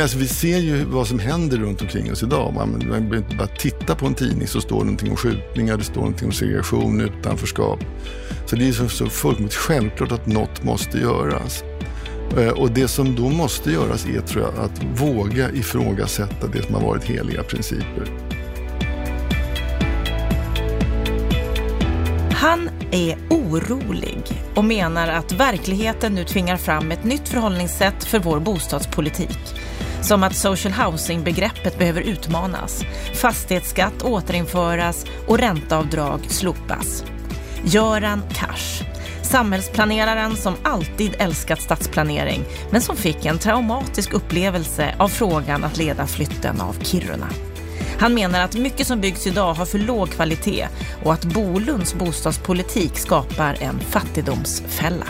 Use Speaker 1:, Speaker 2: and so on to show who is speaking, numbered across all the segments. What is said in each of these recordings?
Speaker 1: Men alltså, vi ser ju vad som händer runt omkring oss idag. Man, behöver inte bara titta på en tidning så står det någonting om skjutningar, det står någonting om segregation, utanförskap. Så det är så, så fullkomligt självklart att något måste göras. Eh, och det som då måste göras är, tror jag, att våga ifrågasätta det som har varit heliga principer.
Speaker 2: Han är orolig och menar att verkligheten nu tvingar fram ett nytt förhållningssätt för vår bostadspolitik. Som att social housing-begreppet behöver utmanas, fastighetsskatt återinföras och ränteavdrag slopas. Göran Cash, samhällsplaneraren som alltid älskat stadsplanering men som fick en traumatisk upplevelse av frågan att leda flytten av Kiruna. Han menar att mycket som byggs idag har för låg kvalitet och att Bolunds bostadspolitik skapar en fattigdomsfälla.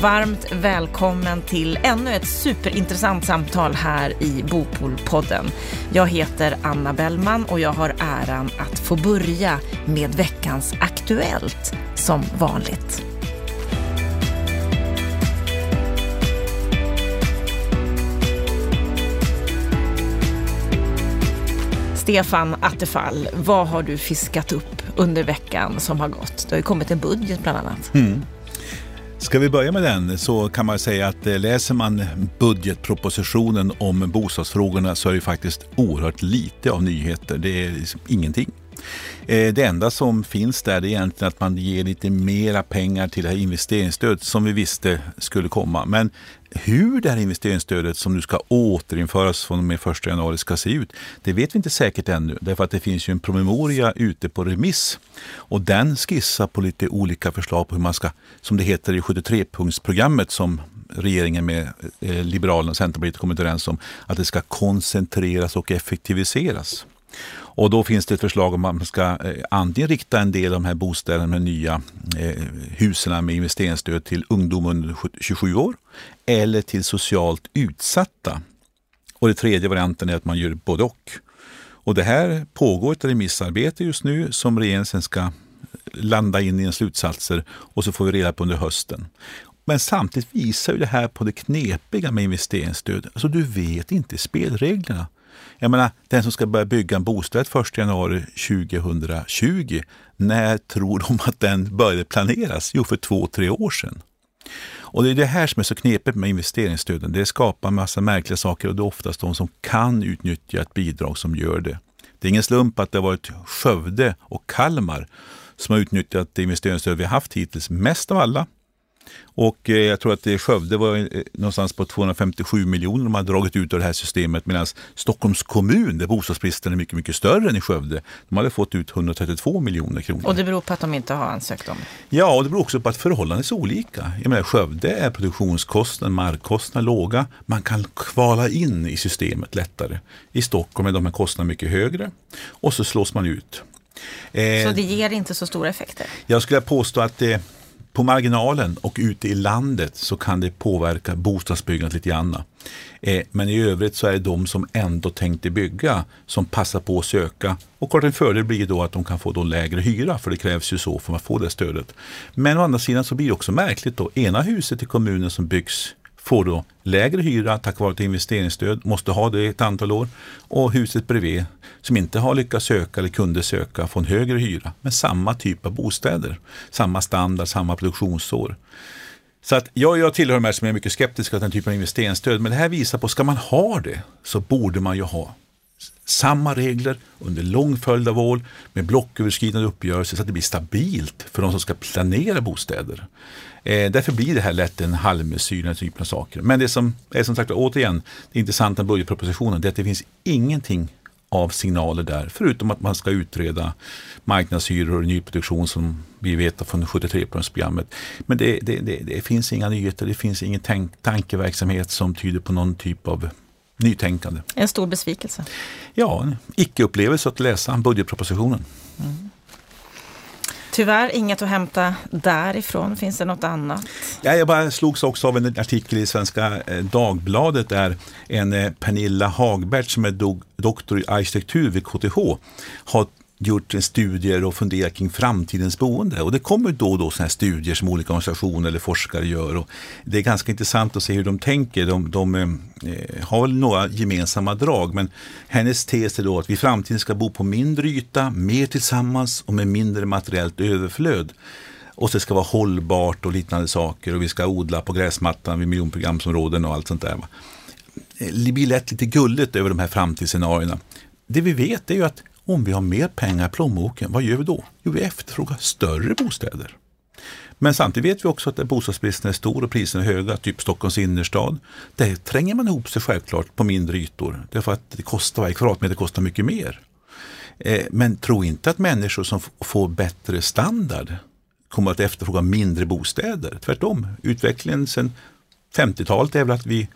Speaker 2: Varmt välkommen till ännu ett superintressant samtal här i Bopolpodden. Jag heter Anna Bellman och jag har äran att få börja med veckans Aktuellt som vanligt. Stefan Attefall, vad har du fiskat upp under veckan som har gått? Det har ju kommit en budget bland annat.
Speaker 3: Mm. Ska vi börja med den så kan man säga att eh, läser man budgetpropositionen om bostadsfrågorna så är det faktiskt oerhört lite av nyheter. Det är liksom ingenting. Eh, det enda som finns där är egentligen att man ger lite mera pengar till det här investeringsstödet som vi visste skulle komma. Men hur det här investeringsstödet som nu ska återinföras från och med 1 januari ska se ut, det vet vi inte säkert ännu. Därför att det finns ju en promemoria ute på remiss och den skissar på lite olika förslag på hur man ska, som det heter i 73-punktsprogrammet som regeringen med eh, Liberalerna och Centerpartiet kommit överens om, att det ska koncentreras och effektiviseras. Och då finns det ett förslag om att man ska eh, antingen rikta en del av de här bostäderna med nya eh, husen med investeringsstöd till ungdomar under 27 år eller till socialt utsatta. Och det tredje varianten är att man gör både och. Och det här pågår ett remissarbete just nu som regeringen sen ska eh, landa in i en slutsatser och så får vi reda på under hösten. Men samtidigt visar ju det här på det knepiga med investeringsstöd. Alltså du vet inte spelreglerna. Jag menar, den som ska börja bygga en bostad 1 januari 2020, när tror de att den började planeras? Jo, för två, tre år sedan. Och det är det här som är så knepigt med investeringsstöden. Det skapar massa märkliga saker och det är oftast de som kan utnyttja ett bidrag som gör det. Det är ingen slump att det har varit Skövde och Kalmar som har utnyttjat det investeringsstöd vi har haft hittills mest av alla. Och eh, jag tror att det Skövde var eh, någonstans på 257 miljoner de har dragit ut ur det här systemet medan Stockholms kommun, där bostadsbristen är mycket, mycket större än i Skövde, de hade fått ut 132 miljoner kronor.
Speaker 2: Och det beror på att de inte har ansökt om?
Speaker 3: Ja, och det beror också på att förhållandena är olika. Jag menar, Skövde är produktionskostnaden, markkostnaden låga. Man kan kvala in i systemet lättare. I Stockholm är de här kostnaderna mycket högre och så slås man ut.
Speaker 2: Eh, så det ger inte så stora effekter?
Speaker 3: Jag skulle påstå att det på marginalen och ute i landet så kan det påverka bostadsbyggandet lite grann. Eh, men i övrigt så är det de som ändå tänkte bygga som passar på att söka. Och klart en fördel blir då att de kan få då lägre hyra, för det krävs ju så för att få det stödet. Men å andra sidan så blir det också märkligt då. Ena huset i kommunen som byggs får då lägre hyra tack vare ett investeringsstöd, måste ha det ett antal år. Och huset bredvid som inte har lyckats söka eller kunde söka får en högre hyra med samma typ av bostäder. Samma standard, samma produktionsår. Så att jag, jag tillhör de här som är mycket skeptiska till den typen av investeringsstöd. Men det här visar på, ska man ha det så borde man ju ha samma regler under lång följd av år med blocköverskridande uppgörelser så att det blir stabilt för de som ska planera bostäder. Eh, därför blir det här lätt en halvmesyr, den typen av saker. Men det som är som sagt återigen det intressanta med budgetpropositionen det är att det finns ingenting av signaler där, förutom att man ska utreda marknadshyror och nyproduktion som vi vet från 73-punktsprogrammet. Men det, det, det, det, finns inga nyheter, det finns ingen tank, tankeverksamhet som tyder på någon typ av nytänkande.
Speaker 2: En stor besvikelse.
Speaker 3: Ja, en icke-upplevelse att läsa budgetpropositionen. Mm.
Speaker 2: Tyvärr inget att hämta därifrån. Finns det något annat?
Speaker 3: Ja, jag bara slogs också av en artikel i Svenska eh, Dagbladet där en eh, Pernilla Hagbert som är doktor i arkitektur vid KTH har gjort studier och funderat kring framtidens boende. Och det kommer då och då sådana här studier som olika organisationer eller forskare gör. Och det är ganska intressant att se hur de tänker. De, de eh, har väl några gemensamma drag, men hennes tes är då att vi i framtiden ska bo på mindre yta, mer tillsammans och med mindre materiellt överflöd. Och det ska vara hållbart och liknande saker och vi ska odla på gräsmattan vid miljonprogramsområden och allt sånt där. Eh, det blir lätt lite gulligt över de här framtidsscenarierna. Det vi vet är ju att om vi har mer pengar i plånboken, vad gör vi då? Jo, vi efterfrågar större bostäder. Men samtidigt vet vi också att bostadsbristen är stor och priserna är höga, typ Stockholms innerstad. Där tränger man ihop sig självklart på mindre ytor. Därför att det kostar, varje kvadratmeter kostar mycket mer. Eh, men tro inte att människor som får bättre standard kommer att efterfråga mindre bostäder. Tvärtom, utvecklingen sedan 50-talet är väl att vi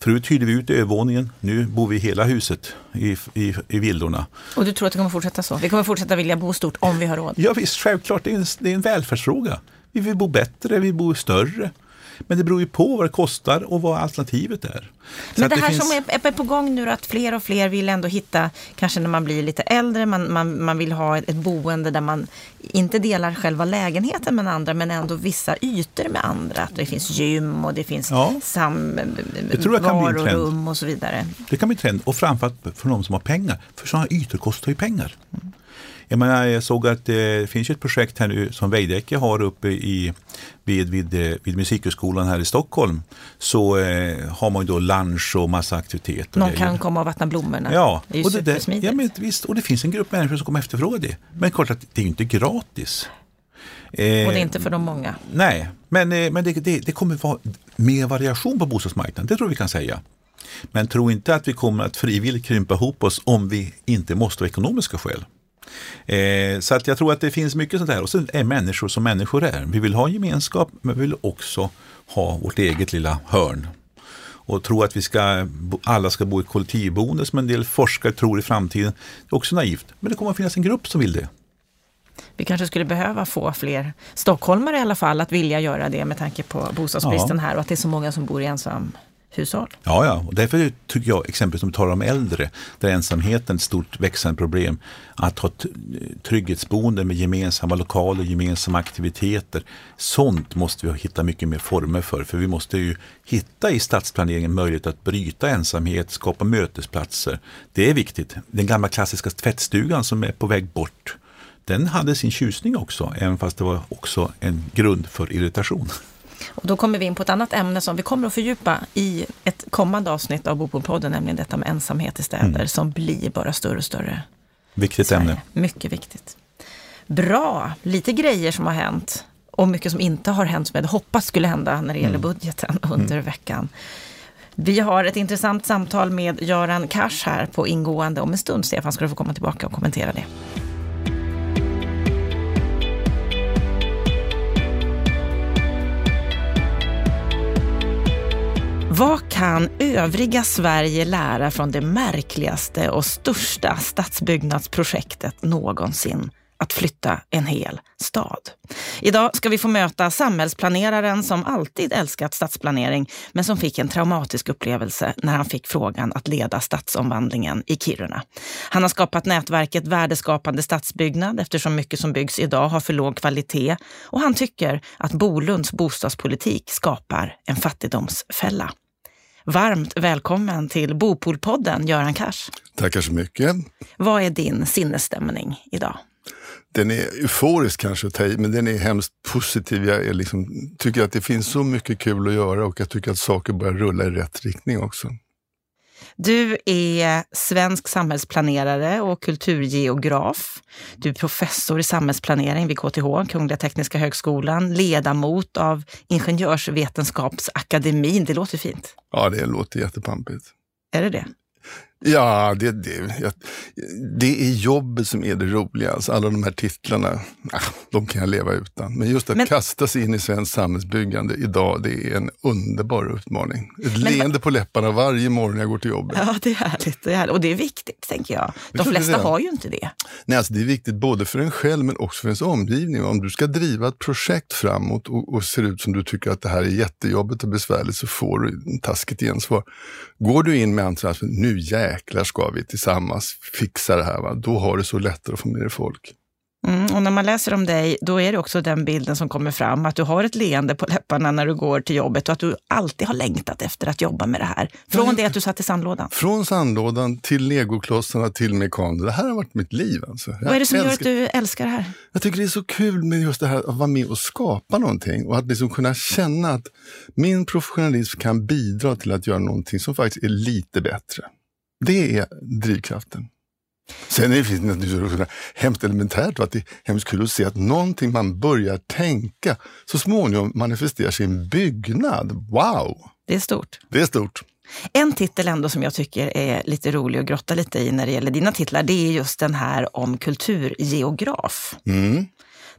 Speaker 3: Förut hyrde vi ut övervåningen, nu bor vi i hela huset i, i, i villorna.
Speaker 2: Och du tror att det kommer fortsätta så? Vi kommer fortsätta vilja bo stort om vi har råd?
Speaker 3: Ja visst, självklart. Det är en, det är en välfärdsfråga. Vi vill bo bättre, vi vill bo större. Men det beror ju på vad det kostar och vad alternativet är.
Speaker 2: Så Men det, det här finns... som är på gång nu att fler och fler vill ändå hitta, kanske när man blir lite äldre, man, man, man vill ha ett, ett boende där man inte delar själva lägenheten med andra, men ändå vissa ytor med andra. Att det finns gym och det finns ja. sam, varurum och så vidare.
Speaker 3: Det kan bli en trend och framförallt för de som har pengar. För sådana ytor kostar ju pengar. Mm. Jag, menar, jag såg att det finns ett projekt här nu som Veidekke har uppe i, vid, vid, eh, vid Musikhögskolan här i Stockholm. Så eh, har man ju då lunch och massa aktiviteter.
Speaker 2: Någon kan komma och vattna blommorna.
Speaker 3: Ja, det är ju och, det, ja men, visst, och det finns en grupp människor som kommer efterfråga det. Men klart att det är inte gratis.
Speaker 2: och det är inte för de många.
Speaker 3: Nej, men, eh, men det, det, det kommer vara mer variation på bostadsmarknaden, det tror vi kan säga. Men tro inte att vi kommer att frivilligt krympa ihop oss om vi inte måste av ekonomiska skäl. Eh, så att jag tror att det finns mycket sånt här. Och sen är människor som människor är. Vi vill ha gemenskap, men vi vill också ha vårt eget lilla hörn. Och tro att vi ska, alla ska bo i kollektivboende som en del forskare tror i framtiden, det är också naivt. Men det kommer att finnas en grupp som vill det.
Speaker 2: Vi kanske skulle behöva få fler stockholmare i alla fall att vilja göra det med tanke på bostadsbristen ja. här och att det är så många som bor i ensam hushåll.
Speaker 3: Ja, ja. Och därför tycker jag, exempelvis om vi talar om äldre, där ensamheten är ett stort växande problem, att ha trygghetsboende med gemensamma lokaler, gemensamma aktiviteter. Sånt måste vi hitta mycket mer former för, för vi måste ju hitta i stadsplaneringen möjlighet att bryta ensamhet, skapa mötesplatser. Det är viktigt. Den gamla klassiska tvättstugan som är på väg bort, den hade sin tjusning också, även fast det var också en grund för irritation.
Speaker 2: Och då kommer vi in på ett annat ämne som vi kommer att fördjupa i ett kommande avsnitt av Bopolpodden, nämligen detta med ensamhet i städer mm. som blir bara större och större.
Speaker 3: Viktigt ämne.
Speaker 2: Mycket viktigt. Bra, lite grejer som har hänt och mycket som inte har hänt som jag hade hoppats skulle hända när det gäller mm. budgeten under mm. veckan. Vi har ett intressant samtal med Göran Kars här på ingående om en stund. Stefan ska du få komma tillbaka och kommentera det. Vad kan övriga Sverige lära från det märkligaste och största stadsbyggnadsprojektet någonsin? Att flytta en hel stad. Idag ska vi få möta samhällsplaneraren som alltid älskat stadsplanering men som fick en traumatisk upplevelse när han fick frågan att leda stadsomvandlingen i Kiruna. Han har skapat nätverket Värdeskapande stadsbyggnad eftersom mycket som byggs idag har för låg kvalitet och han tycker att Bolunds bostadspolitik skapar en fattigdomsfälla. Varmt välkommen till Bopolpodden, Göran Kars.
Speaker 1: Tackar så mycket.
Speaker 2: Vad är din sinnesstämning idag?
Speaker 1: Den är euforisk kanske att ta i, men den är hemskt positiv. Jag är liksom, tycker att det finns så mycket kul att göra och jag tycker att saker börjar rulla i rätt riktning också.
Speaker 2: Du är svensk samhällsplanerare och kulturgeograf. Du är professor i samhällsplanering vid KTH, Kungliga Tekniska Högskolan, ledamot av Ingenjörsvetenskapsakademin. Det låter fint.
Speaker 1: Ja, det låter jättepampigt.
Speaker 2: Är det det?
Speaker 1: Ja, det, det, det är jobbet som är det roliga. Alltså alla de här titlarna, ah, de kan jag leva utan. Men just att Men... kasta sig in i svenskt samhällsbyggande idag, det är en underbar utmaning. Ett Men... leende på läpparna varje morgon jag går till jobbet.
Speaker 2: Ja, det är härligt. Det är härligt. Och det är viktigt, tänker jag. De jag flesta har ju inte det.
Speaker 1: Nej, alltså det är viktigt både för en själv men också för ens omgivning. Om du ska driva ett projekt framåt och, och ser ut som du tycker att det här är jättejobbigt och besvärligt så får du taskigt gensvar. Går du in med entusiasm, nu jäklar ska vi tillsammans fixa det här. Va? Då har du så lättare att få med dig folk.
Speaker 2: Mm, och när man läser om dig, då är det också den bilden som kommer fram, att du har ett leende på läpparna när du går till jobbet och att du alltid har längtat efter att jobba med det här. Från det att du satt i sandlådan.
Speaker 1: Från sandlådan till legoklossarna till mekaner. Det här har varit mitt liv. Alltså.
Speaker 2: Vad är det som älskar... gör att du älskar det här?
Speaker 1: Jag tycker det är så kul med just det här att vara med och skapa någonting och att liksom kunna känna att min professionalism kan bidra till att göra någonting som faktiskt är lite bättre. Det är drivkraften. Sen är det naturligtvis hemskt elementärt att det är hemskt kul att se att någonting man börjar tänka så småningom manifesterar sig i en byggnad. Wow!
Speaker 2: Det är stort.
Speaker 1: Det är stort.
Speaker 2: En titel ändå som jag tycker är lite rolig att grotta lite i när det gäller dina titlar, det är just den här om kulturgeograf. Mm.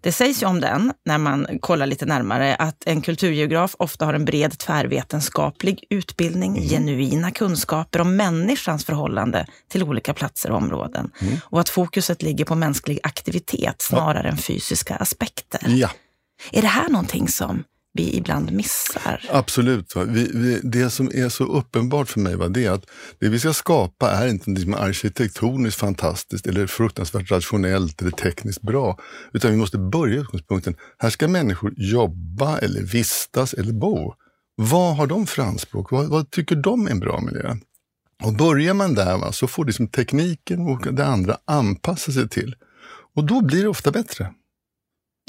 Speaker 2: Det sägs ju om den, när man kollar lite närmare, att en kulturgeograf ofta har en bred tvärvetenskaplig utbildning, mm. genuina kunskaper om människans förhållande till olika platser och områden. Mm. Och att fokuset ligger på mänsklig aktivitet snarare ja. än fysiska aspekter.
Speaker 1: Ja.
Speaker 2: Är det här någonting som vi ibland missar.
Speaker 1: Absolut. Vi, vi, det som är så uppenbart för mig var det att det vi ska skapa är inte liksom arkitektoniskt fantastiskt eller fruktansvärt rationellt eller tekniskt bra. Utan vi måste börja utgångspunkten, här ska människor jobba eller vistas eller bo. Vad har de för anspråk? Vad, vad tycker de är en bra miljö? Och börjar man där va, så får liksom tekniken och det andra anpassa sig till. Och då blir det ofta bättre.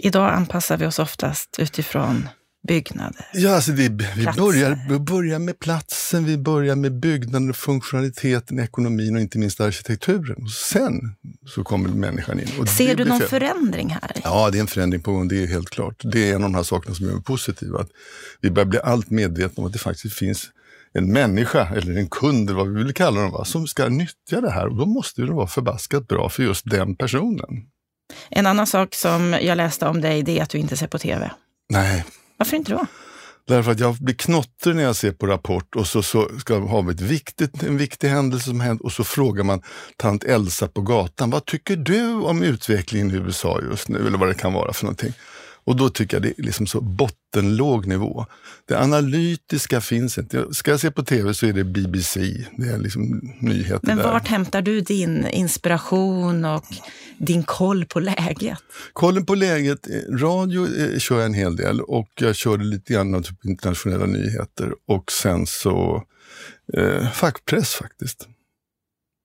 Speaker 2: Idag anpassar vi oss oftast utifrån byggnader?
Speaker 1: Ja, alltså vi, vi, börjar, vi börjar med platsen, vi börjar med byggnaden, funktionaliteten, ekonomin och inte minst arkitekturen. Och sen så kommer människan in.
Speaker 2: Ser du någon förändring här?
Speaker 1: Ja, det är en förändring på gång, det är helt klart. Det är en av de här sakerna som är positiva. Att vi börjar bli allt medvetna om att det faktiskt finns en människa eller en kund eller vad vi vill kalla dem, va, som ska nyttja det här och då måste det vara förbaskat bra för just den personen.
Speaker 2: En annan sak som jag läste om dig, det är att du inte ser på TV.
Speaker 1: Nej,
Speaker 2: varför inte då?
Speaker 1: Därför att jag blir knottrig när jag ser på Rapport och så, så ska ha ett viktigt, en viktig händelse som hänt och så frågar man tant Elsa på gatan, vad tycker du om utvecklingen i USA just nu? Eller vad det kan vara för någonting. Och då tycker jag det är liksom så bottenlåg nivå. Det analytiska finns inte. Ska jag se på tv så är det BBC. Det är liksom nyheter
Speaker 2: Men
Speaker 1: där.
Speaker 2: vart hämtar du din inspiration och din koll på läget?
Speaker 1: Kollen på läget, eh, radio eh, kör jag en hel del och jag körde lite grann av typ internationella nyheter och sen så eh, fackpress faktiskt.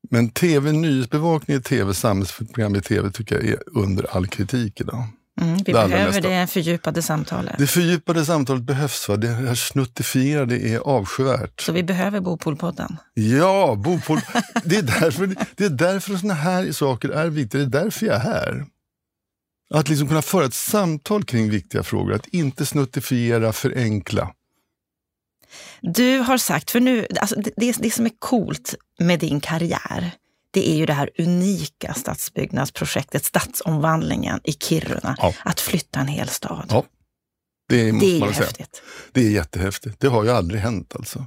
Speaker 1: Men tv, nyhetsbevakning i tv, samhällsprogram i tv tycker jag är under all kritik idag.
Speaker 2: Mm, vi det behöver det fördjupade samtalet.
Speaker 1: Det fördjupade samtalet behövs. Va? Det här snuttifierade är avskyvärt.
Speaker 2: Så vi behöver Bopolpodden?
Speaker 1: Ja, Bopol. det, är därför, det är därför sådana här saker är viktiga. Det är därför jag är här. Att liksom kunna föra ett samtal kring viktiga frågor, att inte snuttifiera, förenkla.
Speaker 2: Du har sagt, för nu, alltså det, det som är coolt med din karriär, det är ju det här unika stadsbyggnadsprojektet, stadsomvandlingen i Kiruna. Ja. Att flytta en hel stad.
Speaker 1: Ja. Det, måste
Speaker 2: det är
Speaker 1: man
Speaker 2: ju
Speaker 1: säga.
Speaker 2: häftigt.
Speaker 1: Det är jättehäftigt. Det har ju aldrig hänt alltså.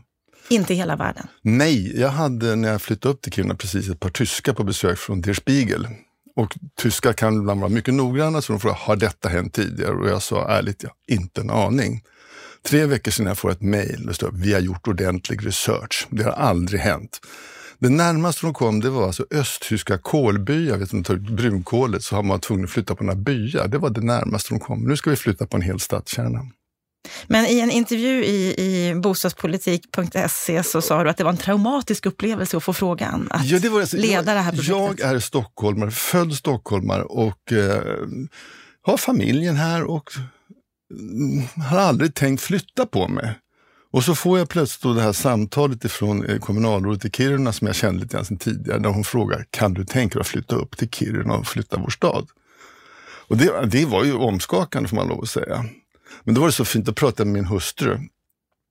Speaker 2: Inte i hela världen?
Speaker 1: Nej, jag hade när jag flyttade upp till Kiruna precis ett par tyskar på besök från Der Spiegel. Och tyskar kan ibland vara mycket noggranna så de frågar, har detta hänt tidigare? Och jag sa ärligt, ja, inte en aning. Tre veckor sedan jag får ett mejl, det står vi har gjort ordentlig research. Det har aldrig hänt. Det närmaste de kom det var alltså östtyska kolbyar. Vet du, tar ut brunkolet så har man tvungen att flytta på några byar. Det var det närmaste de kom. Nu ska vi flytta på en hel stadskärna.
Speaker 2: Men i en intervju i, i bostadspolitik.se så sa du att det var en traumatisk upplevelse att få frågan att ja, det var, alltså, leda det här projektet.
Speaker 1: Jag är stockholmare, född stockholmare och eh, har familjen här och mm, har aldrig tänkt flytta på mig. Och så får jag plötsligt det här samtalet ifrån eh, kommunalrådet i Kiruna som jag kände lite grann sedan tidigare, där hon frågar, kan du tänka dig att flytta upp till Kiruna och flytta vår stad? Och det, det var ju omskakande får man lov att säga. Men då var det så fint att prata med min hustru.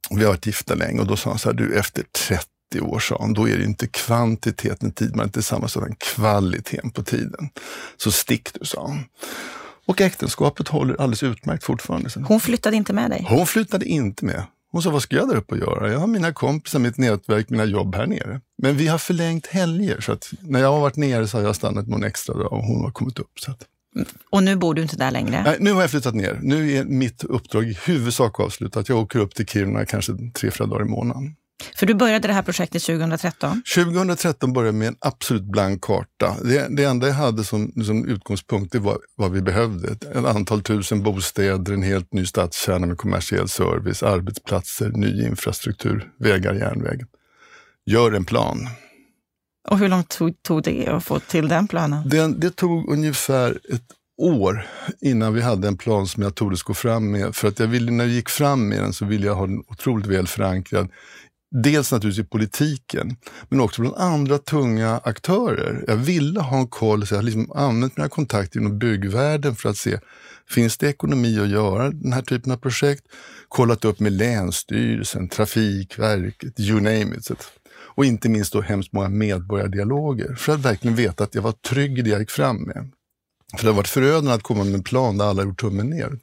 Speaker 1: Vi har varit gifta länge och då sa hon så här, du efter 30 år, sa hon, då är det inte kvantiteten tid, man inte samma som kvaliteten på tiden. Så stick du, sa hon. Och äktenskapet håller alldeles utmärkt fortfarande.
Speaker 2: Hon flyttade inte med dig?
Speaker 1: Hon flyttade inte med. Hon sa, vad ska jag där uppe och göra? Jag har mina kompisar, mitt nätverk, mina jobb här nere. Men vi har förlängt helger, så att när jag har varit nere så har jag stannat någon extra dag och hon har kommit upp. Så att...
Speaker 2: Och nu bor du inte där längre?
Speaker 1: Nej, nu har jag flyttat ner. Nu är mitt uppdrag i huvudsak avslutat. Jag åker upp till Kiruna kanske tre, fyra dagar i månaden.
Speaker 2: För du började det här projektet 2013?
Speaker 1: 2013 började med en absolut blank karta. Det, det enda jag hade som, som utgångspunkt det var vad vi behövde. Ett antal tusen bostäder, en helt ny stadskärna med kommersiell service, arbetsplatser, ny infrastruktur, vägar, järnväg. Gör en plan.
Speaker 2: Och hur långt tog, tog det att få till den planen?
Speaker 1: Det, det tog ungefär ett år innan vi hade en plan som jag tordes gå fram med. För att jag ville, när jag gick fram med den så ville jag ha den otroligt väl förankrad. Dels naturligtvis i politiken, men också bland andra tunga aktörer. Jag ville ha en koll, så jag har liksom använt mina kontakter inom byggvärlden för att se, finns det ekonomi att göra den här typen av projekt? Kollat upp med Länsstyrelsen, Trafikverket, you name it. Och inte minst då hemskt många medborgardialoger för att verkligen veta att jag var trygg i det jag gick fram med. För det har varit förödande att komma med en plan där alla gjort tummen ner.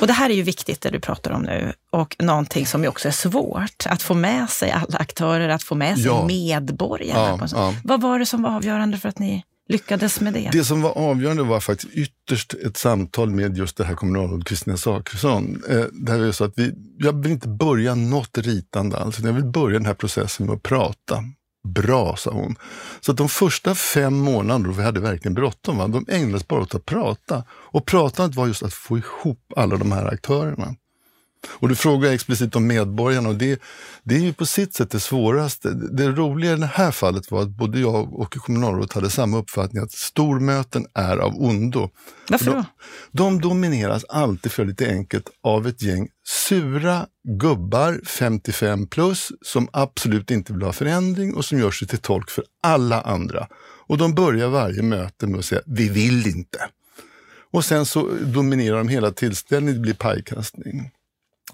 Speaker 2: Och det här är ju viktigt det du pratar om nu och någonting som ju också är svårt, att få med sig alla aktörer, att få med sig ja. medborgarna. Ja, ja. Vad var det som var avgörande för att ni lyckades med det?
Speaker 1: Det som var avgörande var faktiskt ytterst ett samtal med just det här kommunalrådet Kristina Zachrisson. Eh, där vi sa att vi, jag vill inte börja något ritande alls, jag vill börja den här processen med att prata. Bra, sa hon. Så att de första fem månaderna, då vi hade verkligen bråttom, va? de ägnades bara åt att prata. Och pratandet var just att få ihop alla de här aktörerna. Och du frågar explicit om medborgarna och det, det är ju på sitt sätt det svåraste. Det roliga i det här fallet var att både jag och kommunalrådet hade samma uppfattning att stormöten är av ondo.
Speaker 2: Varför då?
Speaker 1: De, de domineras alltid, för lite enkelt, av ett gäng sura gubbar, 55 plus, som absolut inte vill ha förändring och som gör sig till tolk för alla andra. Och de börjar varje möte med att säga, vi vill inte. Och sen så dominerar de hela tillställningen, det blir pajkastning.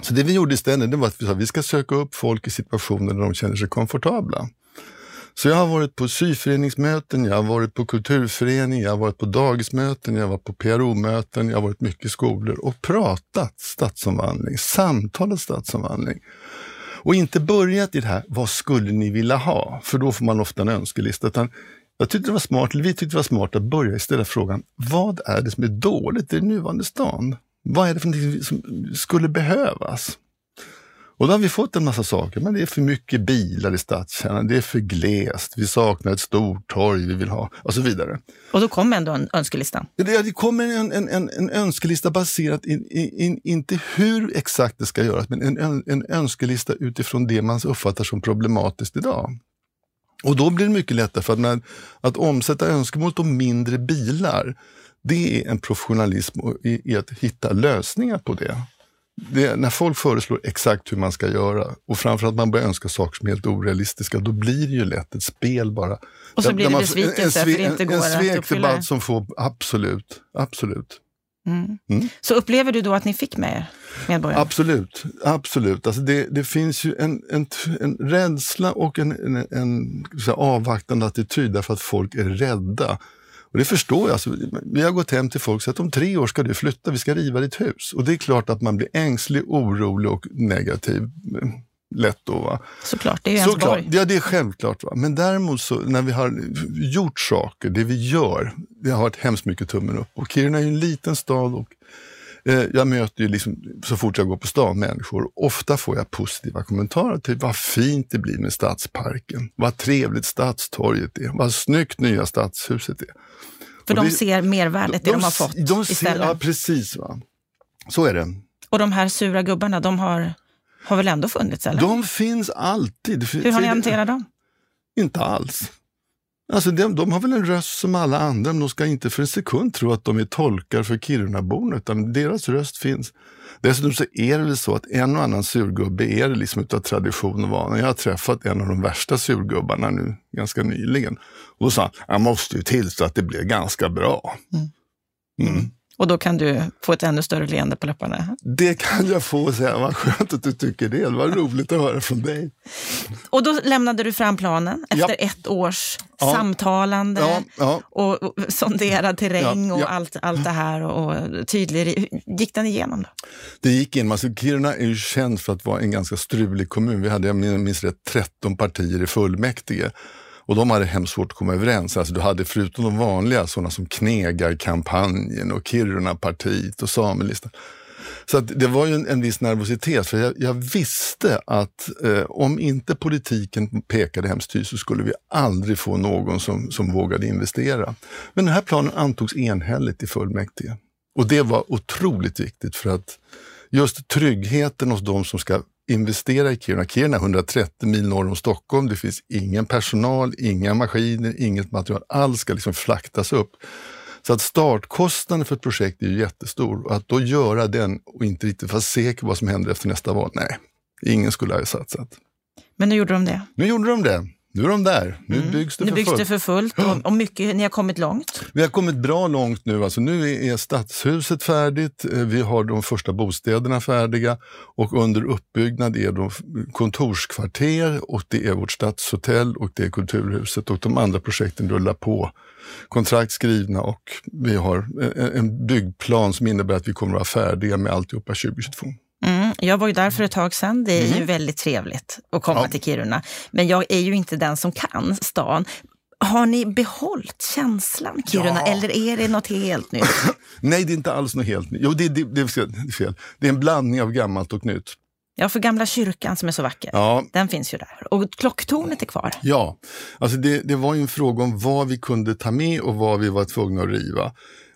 Speaker 1: Så det vi gjorde istället det var att vi sa att vi ska söka upp folk i situationer där de känner sig komfortabla. Så jag har varit på syföreningsmöten, jag har varit på kulturförening, jag har varit på dagismöten, jag har varit på PRO-möten, jag har varit mycket i skolor och pratat stadsomvandling, samtalat stadsomvandling. Och inte börjat i det här, vad skulle ni vilja ha? För då får man ofta en önskelista. Utan jag tyckte det var smart, eller vi tyckte det var smart att börja ställa frågan, vad är det som är dåligt i den nuvarande stan? Vad är det för någonting som skulle behövas? Och då har vi fått en massa saker, men det är för mycket bilar i stadskärnan, det är för glest, vi saknar ett stort torg vi vill ha och så vidare.
Speaker 2: Och då kom ändå en önskelista?
Speaker 1: Det, det kommer en, en, en, en önskelista baserat, in, in, inte hur exakt det ska göras, men en, en önskelista utifrån det man uppfattar som problematiskt idag. Och då blir det mycket lättare för att, med, att omsätta önskemål om mindre bilar det är en professionalism i, i att hitta lösningar på det. det. När folk föreslår exakt hur man ska göra och framförallt man börjar önska saker som är helt orealistiska, då blir det ju lätt ett spel bara.
Speaker 2: Och så blir det besvikelse för det inte går
Speaker 1: en,
Speaker 2: en att uppfylla.
Speaker 1: En som får, absolut, absolut.
Speaker 2: Mm. Mm. Så upplever du då att ni fick med er medborgarna?
Speaker 1: Absolut, absolut. Alltså det, det finns ju en, en, en rädsla och en, en, en avvaktande attityd därför att folk är rädda och det förstår jag. Alltså, vi har gått hem till folk och sagt om tre år ska du flytta, vi ska riva ditt hus. Och det är klart att man blir ängslig, orolig och negativ lätt då. Va?
Speaker 2: Såklart, det är ju ens
Speaker 1: Såklart, Ja, det är självklart. Va? Men däremot så, när vi har gjort saker, det vi gör, det har varit hemskt mycket tummen upp. Och Kiruna är ju en liten stad och jag möter ju liksom, så fort jag går på stan människor, ofta får jag positiva kommentarer till vad fint det blir med stadsparken, vad trevligt stadstorget är, vad snyggt nya stadshuset är.
Speaker 2: För de ser mervärdet de, de, de har fått de ser, istället.
Speaker 1: Ja, precis. Va? Så är det.
Speaker 2: Och de här sura gubbarna, de har, har väl ändå funnits? Eller?
Speaker 1: De finns alltid.
Speaker 2: Hur har ni hanterat dem?
Speaker 1: Inte alls. Alltså de, de, har väl en röst som alla andra, men de ska inte för en sekund tro att de är tolkar för Kirunaborna, utan deras röst finns. Dessutom så är det väl så att en och annan surgubbe är det liksom utav tradition och vana. Jag har träffat en av de värsta surgubbarna nu ganska nyligen. Och då sa han, jag måste ju tillstå att det blev ganska bra.
Speaker 2: Mm. Mm. Och då kan du få ett ännu större leende på läpparna?
Speaker 1: Det kan jag få säga. Vad skönt att du tycker det. Det var roligt att höra från dig.
Speaker 2: Och då lämnade du fram planen efter ja. ett års ja. samtalande ja. Ja. Och, och sonderad terräng och Allt, allt det här. Och, och tydlig. Gick den igenom? Då?
Speaker 1: Det gick igenom. Alltså, Kiruna är ju känd för att vara en ganska strulig kommun. Vi hade, jag minns rätt, 13 partier i fullmäktige. Och de hade hemskt svårt att komma överens. Alltså du hade förutom de vanliga, sådana som Knegarkampanjen och Kirunapartiet och Samelistan. Så att det var ju en, en viss nervositet, för jag, jag visste att eh, om inte politiken pekade hemskt tydligt så skulle vi aldrig få någon som, som vågade investera. Men den här planen antogs enhälligt i fullmäktige. Och det var otroligt viktigt för att just tryggheten hos de som ska investera i Kiruna. Kiruna är 130 mil norr om Stockholm. Det finns ingen personal, inga maskiner, inget material. Allt ska liksom flaktas upp. Så att startkostnaden för ett projekt är ju jättestor och att då göra den och inte riktigt vara säker på vad som händer efter nästa val, nej, ingen skulle ha satsat.
Speaker 2: Men nu gjorde de det?
Speaker 1: Nu gjorde de det. Nu är de där. Nu
Speaker 2: Mm.
Speaker 1: byggs det
Speaker 2: Nu
Speaker 1: för
Speaker 2: byggs
Speaker 1: fullt.
Speaker 2: det för fullt och, och mycket, ni har kommit långt.
Speaker 1: Vi har kommit bra långt nu. Alltså nu är stadshuset färdigt, eh, vi har de första bostäderna färdiga och under uppbyggnad är de kontorskvarter och det är vårt stadshotell och det är Kulturhuset och de andra projekten rullar på. Kontrakt skrivna och vi har en- en byggplan som innebär att vi kommer att vara färdiga med alltihopa 2022.
Speaker 2: Mm, jag var ju där för ett tag sedan. Det är ju väldigt trevligt att komma
Speaker 1: Ja.
Speaker 2: till Kiruna. Men jag är ju inte den som kan stan. Har ni behållit känslan Kiruna
Speaker 1: Ja.
Speaker 2: eller är det något helt nytt?
Speaker 1: Nej, det är inte alls något helt nytt. Jo, det, det, det är fel. Det är en blandning av gammalt och nytt.
Speaker 2: Ja, för gamla kyrkan som är så vacker,
Speaker 1: Ja,
Speaker 2: den finns ju där. Och klocktornet är kvar.
Speaker 1: Ja, alltså det, det var ju en fråga om vad vi kunde ta med och vad vi var tvungna att riva.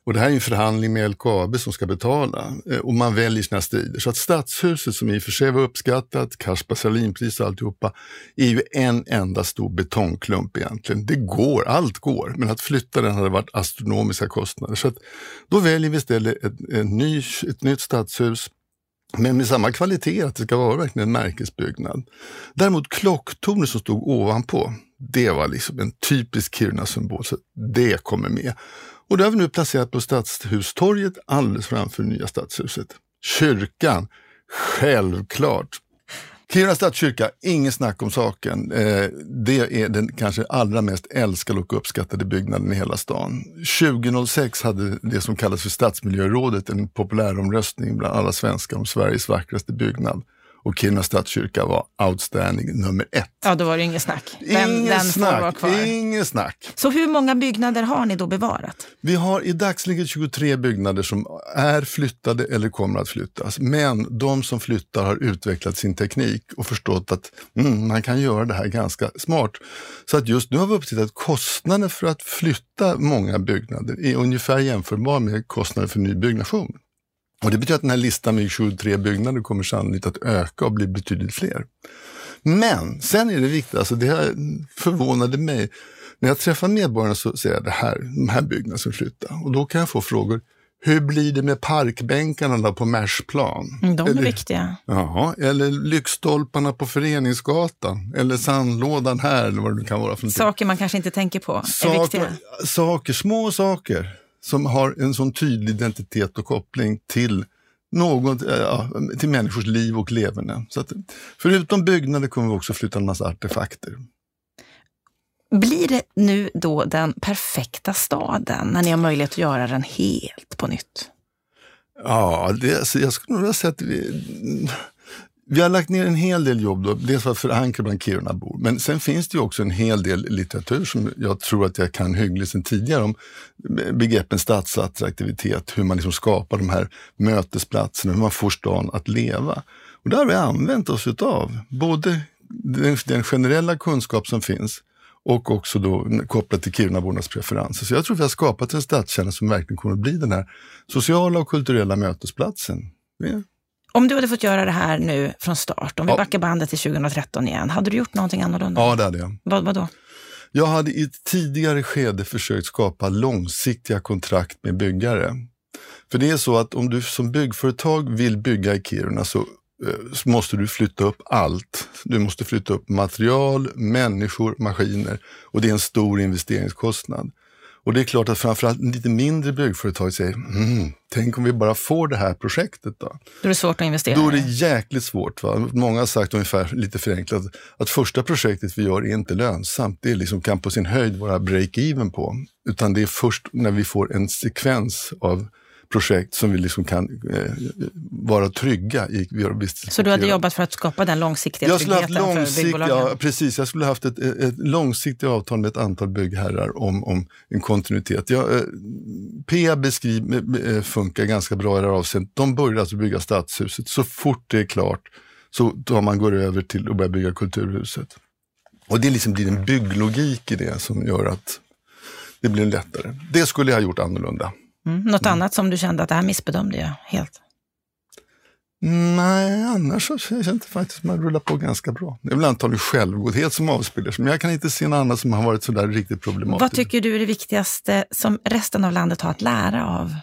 Speaker 1: Och det här är en förhandling med LKAB som ska betala eh, och man väljer sina strider. Så att Stadshuset som i och för sig var uppskattat, Kasper Salinpris och alltihopa, är ju en enda stor betongklump egentligen. Det går, allt går, men att flytta den hade varit astronomiska kostnader. Så att då väljer vi istället ett, ett, ny, ett nytt stadshus men med samma kvalitet, att det ska vara verkligen en märkesbyggnad. Däremot klocktornet som stod ovanpå, det var liksom en typisk Kiruna-symbol, så det kommer med. Och det har vi nu placerat på Stadshustorget alldeles framför nya stadshuset. Kyrkan, självklart. Kiruna stadskyrka, inget snack om saken. Eh, det är den kanske allra mest älskade och uppskattade byggnaden i hela stan. 2006 hade det som kallas för Stadsmiljörådet en populäromröstning bland alla svenskar om Sveriges vackraste byggnad. Och Kiruna stadskyrka var outstanding nummer ett.
Speaker 2: Ja, då var det inget snack. Den,
Speaker 1: Inget
Speaker 2: den
Speaker 1: snack, inget snack.
Speaker 2: Så hur många byggnader har ni då bevarat?
Speaker 1: Vi har i dagsläget 23 byggnader som är flyttade eller kommer att flyttas. Men de som flyttar har utvecklat sin teknik och förstått att mm, man kan göra det här ganska smart. Så att just nu har vi uppskattat att kostnaden för att flytta många byggnader är ungefär jämförbar med kostnaden för nybyggnation. Och det betyder att den här listan med 23 byggnader kommer sannolikt att öka och bli betydligt fler. Men sen är det viktigt, alltså det här förvånade mig. När jag träffar medborgarna så säger jag det här, de här byggnaderna som flyttar. Och då kan jag få frågor, hur blir det med parkbänkarna då på Mersplan?
Speaker 2: Mm, De är
Speaker 1: eller,
Speaker 2: viktiga.
Speaker 1: Jaha, eller lyktstolparna på Föreningsgatan, eller sandlådan här, eller vad det kan vara för.
Speaker 2: Saker man kanske inte tänker på är
Speaker 1: Saker,
Speaker 2: viktiga.
Speaker 1: saker, små saker som har en sån tydlig identitet och koppling till något, eh, ja, till människors liv och leverne. Så att, förutom byggnader kommer vi också flytta en massa artefakter.
Speaker 2: Blir det nu då den perfekta staden när ni har möjlighet att göra den helt på nytt?
Speaker 1: Ja, det, alltså, jag skulle nog säga att vi, vi har lagt ner en hel del jobb, då, dels för att förankra bland Kirunabor, men sen finns det ju också en hel del litteratur som jag tror att jag kan hyggligt sedan tidigare om begreppen stadsattraktivitet, hur man liksom skapar de här mötesplatserna, hur man får stan att leva. Och där har vi använt oss utav både den, den generella kunskap som finns och också då kopplat till Kirunabornas preferenser. Så jag tror vi har skapat en stadskärna som verkligen kommer att bli den här sociala och kulturella mötesplatsen.
Speaker 2: Om du hade fått göra det här nu från start, om vi
Speaker 1: Ja.
Speaker 2: backar bandet till 2013 igen, hade du gjort någonting annorlunda?
Speaker 1: ja, det hade jag.
Speaker 2: Vad, vadå?
Speaker 1: Jag hade i ett tidigare skede försökt skapa långsiktiga kontrakt med byggare. För det är så att om du som byggföretag vill bygga i Kiruna så, eh, så måste du flytta upp allt. Du måste flytta upp material, människor, maskiner och det är en stor investeringskostnad. Och det är klart att framförallt lite mindre byggföretag säger, mm, tänk om vi bara får det här projektet då?
Speaker 2: Då är det svårt att investera.
Speaker 1: Då är det jäkligt svårt. Va? Många har sagt ungefär lite förenklat att första projektet vi gör är inte lönsamt. Det är liksom kan på sin höjd vara break-even på. Utan det är först när vi får en sekvens av projekt som vi liksom kan eh, vara trygga i.
Speaker 2: Så du hade jobbat för att skapa den långsiktiga
Speaker 1: jag skulle
Speaker 2: tryggheten
Speaker 1: haft långsikt,
Speaker 2: för byggbolagen?
Speaker 1: Ja, precis. Jag skulle haft ett, ett långsiktigt avtal med ett antal byggherrar om, om en kontinuitet. Jag, eh, PA beskriv, eh, funkar ganska bra i det här avseendet. De började alltså bygga stadshuset. Så fort det är klart så tar man går över till att börja bygga kulturhuset. Och det liksom blir en bygglogik i det som gör att det blir lättare. Det skulle jag ha gjort annorlunda.
Speaker 2: Mm. Något mm. annat som du kände att det här missbedömde jag helt?
Speaker 1: Nej, annars så känns det faktiskt att man rullar på ganska bra. Det är väl antagligen självgodhet som avspeglar sig, men jag kan inte se något annat som har varit sådär riktigt problematiskt.
Speaker 2: Vad tycker du är det viktigaste som resten av landet har att lära av?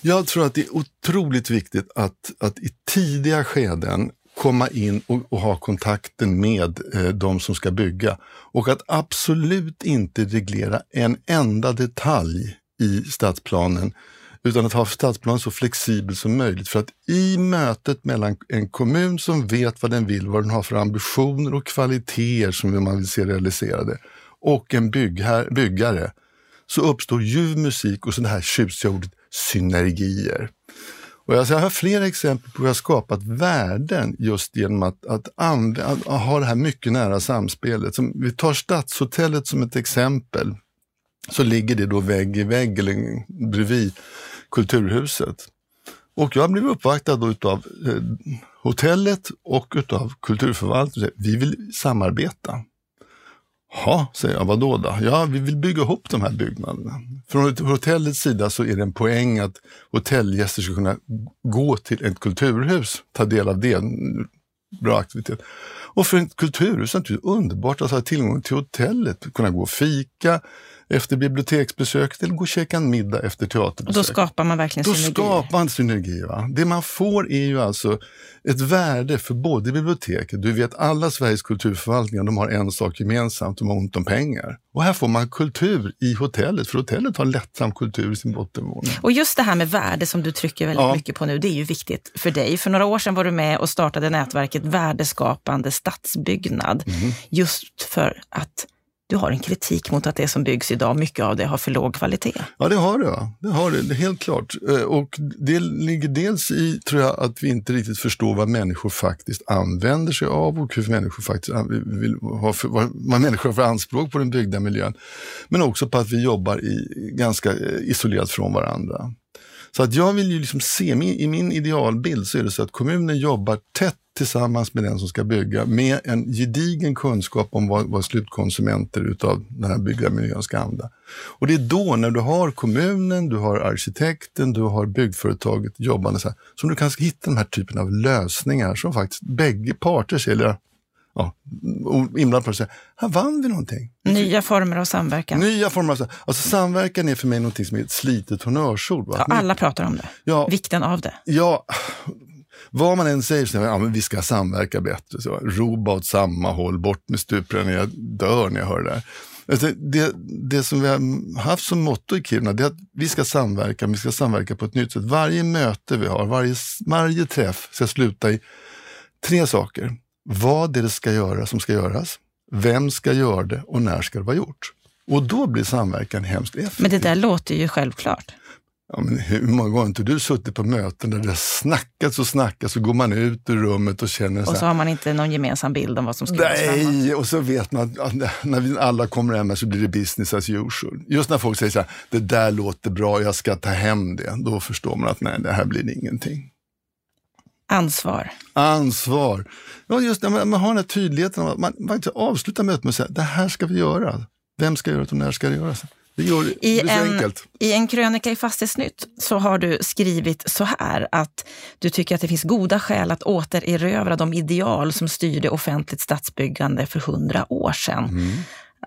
Speaker 1: Jag tror att det är otroligt viktigt att, att i tidiga skeden komma in och, och ha kontakten med eh, de som ska bygga och att absolut inte reglera en enda detalj i stadsplanen utan att ha stadsplanen så flexibel som möjligt. För att i mötet mellan en kommun som vet vad den vill, vad den har för ambitioner och kvaliteter som man vill se realiserade och en byggher, byggare så uppstår ljuv musik och så det här tjusiga ordet synergier. Och jag, har flera exempel på hur jag har skapat värden just genom att, att, använda, att ha det här mycket nära samspelet. Som, vi tar Stadshotellet som ett exempel så ligger det då vägg i vägg eller bredvid Kulturhuset. Och jag blev uppvaktad då utav eh, hotellet och utav kulturförvaltningen. Vi vill samarbeta. Ja, säger jag, vadå då? Ja, vi vill bygga ihop de här byggnaderna. Från hotellets sida så är det en poäng att hotellgäster ska kunna gå till ett kulturhus, ta del av det. Bra aktivitet. Och för ett kulturhus är det underbart att ha tillgång till hotellet, kunna gå och fika, efter biblioteksbesöket eller gå och käka en middag efter teaterbesök.
Speaker 2: Och då skapar man verkligen
Speaker 1: då
Speaker 2: synergi?
Speaker 1: Då skapar man synergi. Va? Det man får är ju alltså ett värde för både biblioteket, du vet alla Sveriges kulturförvaltningar, de har en sak gemensamt, de har ont om pengar. Och här får man kultur i hotellet, för hotellet har lättsam kultur i sin bottenvåning.
Speaker 2: Och just det här med värde som du trycker väldigt ja. mycket på nu, det är ju viktigt för dig. För några år sedan var du med och startade nätverket Värdeskapande stadsbyggnad, mm. just för att du har en kritik mot att det som byggs idag, mycket av det har för låg kvalitet.
Speaker 1: Ja, det har det. Det har det, helt klart. Eh, och det ligger dels i, tror jag, att vi inte riktigt förstår vad människor faktiskt använder sig av och hur människor faktiskt vill ha för, vad människor har för anspråk på den byggda miljön. Men också på att vi jobbar i, ganska eh, isolerat från varandra. Så att jag vill ju liksom se, i min idealbild så är det så att kommunen jobbar tätt tillsammans med den som ska bygga med en gedigen kunskap om vad, vad slutkonsumenter utav den här byggda miljön ska använda. Och det är då när du har kommunen, du har arkitekten, du har byggföretaget jobbande så här, som du kan hitta den här typen av lösningar som faktiskt bägge parter ser, eller ja, inblandade parter säger, här vann vi någonting.
Speaker 2: Nya former av samverkan.
Speaker 1: Nya former av samverkan. Alltså samverkan är för mig någonting som är ett slitet honnörsord.
Speaker 2: Ja, alla pratar om det. Ja, Vikten av det.
Speaker 1: Ja, vad man än säger, så, ja, men vi ska samverka bättre. Så, roba åt samma håll, bort med stuprörna. Jag dör när jag hör det där. Alltså, det, det som vi har haft som motto i Kiruna det är att vi ska samverka, vi ska samverka på ett nytt sätt. Varje möte vi har, varje, varje träff ska sluta i tre saker. Vad är det ska göra som ska göras? Vem ska göra det och när ska det vara gjort? Och då blir samverkan hemskt effektiv.
Speaker 2: Men det där låter ju självklart.
Speaker 1: Ja, men hur många gånger har inte du suttit på möten där det snackats och snackats så går man ut ur rummet och känner
Speaker 2: så Och så har man inte någon gemensam bild om vad som ska göras
Speaker 1: Nej, och så vet man att när vi alla kommer hem så blir det business as usual. Just när folk säger så här, det där låter bra, jag ska ta hem det. Då förstår man att nej, det här blir ingenting.
Speaker 2: Ansvar.
Speaker 1: Ansvar. Ja, just när man, man har den här tydligheten. Man, man avslutar mötet med att säga, det här ska vi göra. Vem ska göra det och när ska det göras? Det gör det
Speaker 2: I, en,
Speaker 1: enkelt.
Speaker 2: I en krönika i Fastighetsnytt så har du skrivit så här att du tycker att det finns goda skäl att återerövra de ideal som styrde offentligt stadsbyggande för hundra år sedan. Mm.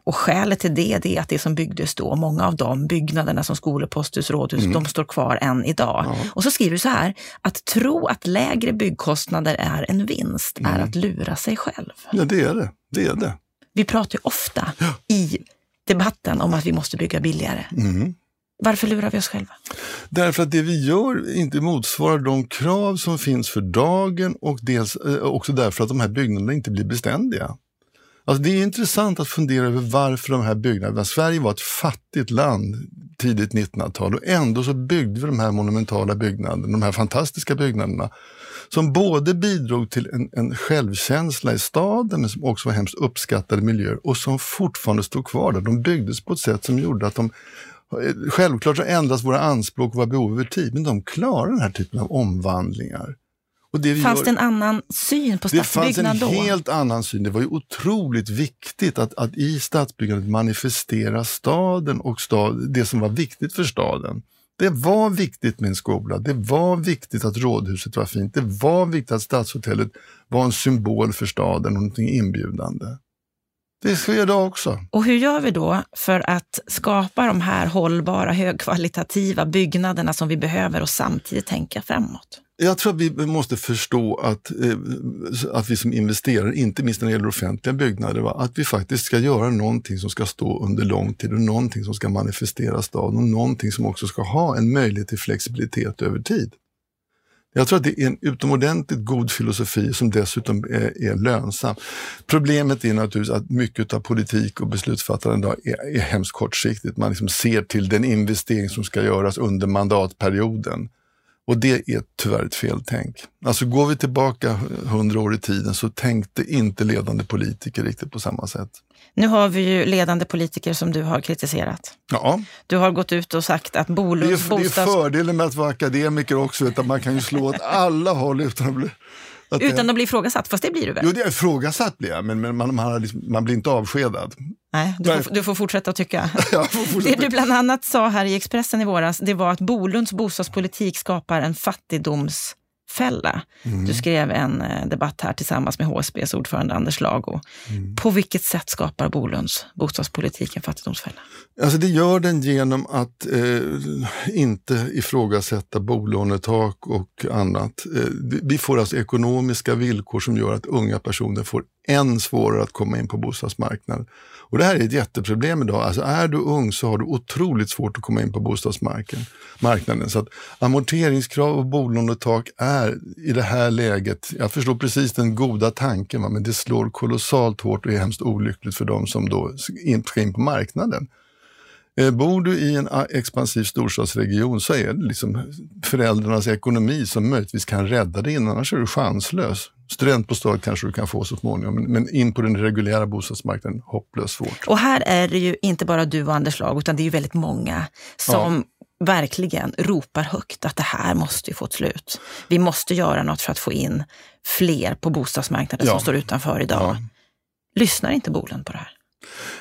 Speaker 2: Och skälet till det, det är att det som byggdes då, många av de byggnaderna som skolor, posthus, rådhus, mm. de står kvar än idag. Ja. Och så skriver du så här, att tro att lägre byggkostnader är en vinst mm. är att lura sig själv.
Speaker 1: Ja, det är det. det, är det.
Speaker 2: Vi pratar ju ofta ja. i debatten om att vi måste bygga billigare. Mm. Varför lurar vi oss själva?
Speaker 1: Därför att det vi gör inte motsvarar de krav som finns för dagen och dels eh, också därför att de här byggnaderna inte blir beständiga. Alltså det är intressant att fundera över varför de här byggnaderna, Sverige var ett fattigt land tidigt 1900-tal och ändå så byggde vi de här monumentala byggnaderna, de här fantastiska byggnaderna som både bidrog till en, en självkänsla i staden men som också var hemskt uppskattade miljöer och som fortfarande stod kvar där. De byggdes på ett sätt som gjorde att de eh, Självklart så ändras våra anspråk och våra behov över tid, men de klarar den här typen av omvandlingar.
Speaker 2: Och det fanns gör, det en annan syn på stadsbyggnad
Speaker 1: då? Det fanns en helt annan syn. Det var ju otroligt viktigt att, att i stadsbyggandet manifestera staden och stad, det som var viktigt för staden. Det var viktigt med en skola, det var viktigt att rådhuset var fint, det var viktigt att stadshotellet var en symbol för staden och någonting inbjudande. Det sker idag också.
Speaker 2: Och hur gör vi då för att skapa de här hållbara, högkvalitativa byggnaderna som vi behöver och samtidigt tänka framåt?
Speaker 1: Jag tror att vi måste förstå att, eh, att vi som investerare, inte minst när det gäller offentliga byggnader, va, att vi faktiskt ska göra någonting som ska stå under lång tid och någonting som ska manifestera staden och någonting som också ska ha en möjlighet till flexibilitet över tid. Jag tror att det är en utomordentligt god filosofi som dessutom är, är lönsam. Problemet är naturligtvis att mycket av politik och beslutsfattande idag är, är hemskt kortsiktigt. Man liksom ser till den investering som ska göras under mandatperioden. Och det är tyvärr ett feltänk. Alltså går vi tillbaka hundra år i tiden så tänkte inte ledande politiker riktigt på samma sätt.
Speaker 2: Nu har vi ju ledande politiker som du har kritiserat.
Speaker 1: Ja.
Speaker 2: Du har gått ut och sagt att Bolunds
Speaker 1: bostads... Det är fördelen med att vara akademiker också, att man kan ju slå åt alla håll utan att bli
Speaker 2: att Utan det... att bli ifrågasatt, fast det blir du väl?
Speaker 1: Jo, det är ifrågasatt blir jag, men, men man, man, liksom, man, blir inte avskedad.
Speaker 2: Nej, du får, du får fortsätta att tycka. fortsätta. Det du bland annat sa här i Expressen i våras, det var att Bolunds bostadspolitik skapar en fattigdoms fälla. Mm. Du skrev en eh, debatt här tillsammans med HSBs ordförande Anders Lago. Mm. På vilket sätt skapar Bolunds bostadspolitik en fattigdomsfälla?
Speaker 1: Alltså det gör den genom att eh, inte ifrågasätta bolånetak och annat. Eh, vi får alltså ekonomiska villkor som gör att unga personer får än svårare att komma in på bostadsmarknaden. Och det här är ett jätteproblem idag. Alltså är du ung så har du otroligt svårt att komma in på bostadsmarknaden. Så att amorteringskrav och bolånetak är i det här läget, jag förstår precis den goda tanken, men det slår kolossalt hårt och är hemskt olyckligt för de som då ska in på marknaden. Eh, bor du i en ah, expansiv storstadsregion så är det liksom föräldrarnas ekonomi som möjligtvis kan rädda dig, annars är du chanslös. Studentbostad kanske du kan få så småningom, men in på den reguljära bostadsmarknaden, hopplöst svårt.
Speaker 2: Och här är det ju inte bara du och Anders Lag, utan det är ju väldigt många som ja. verkligen ropar högt att det här måste ju få ett slut. Vi måste göra något för att få in fler på bostadsmarknaden ja. som står utanför idag. Ja. Lyssnar inte Bolund på det här?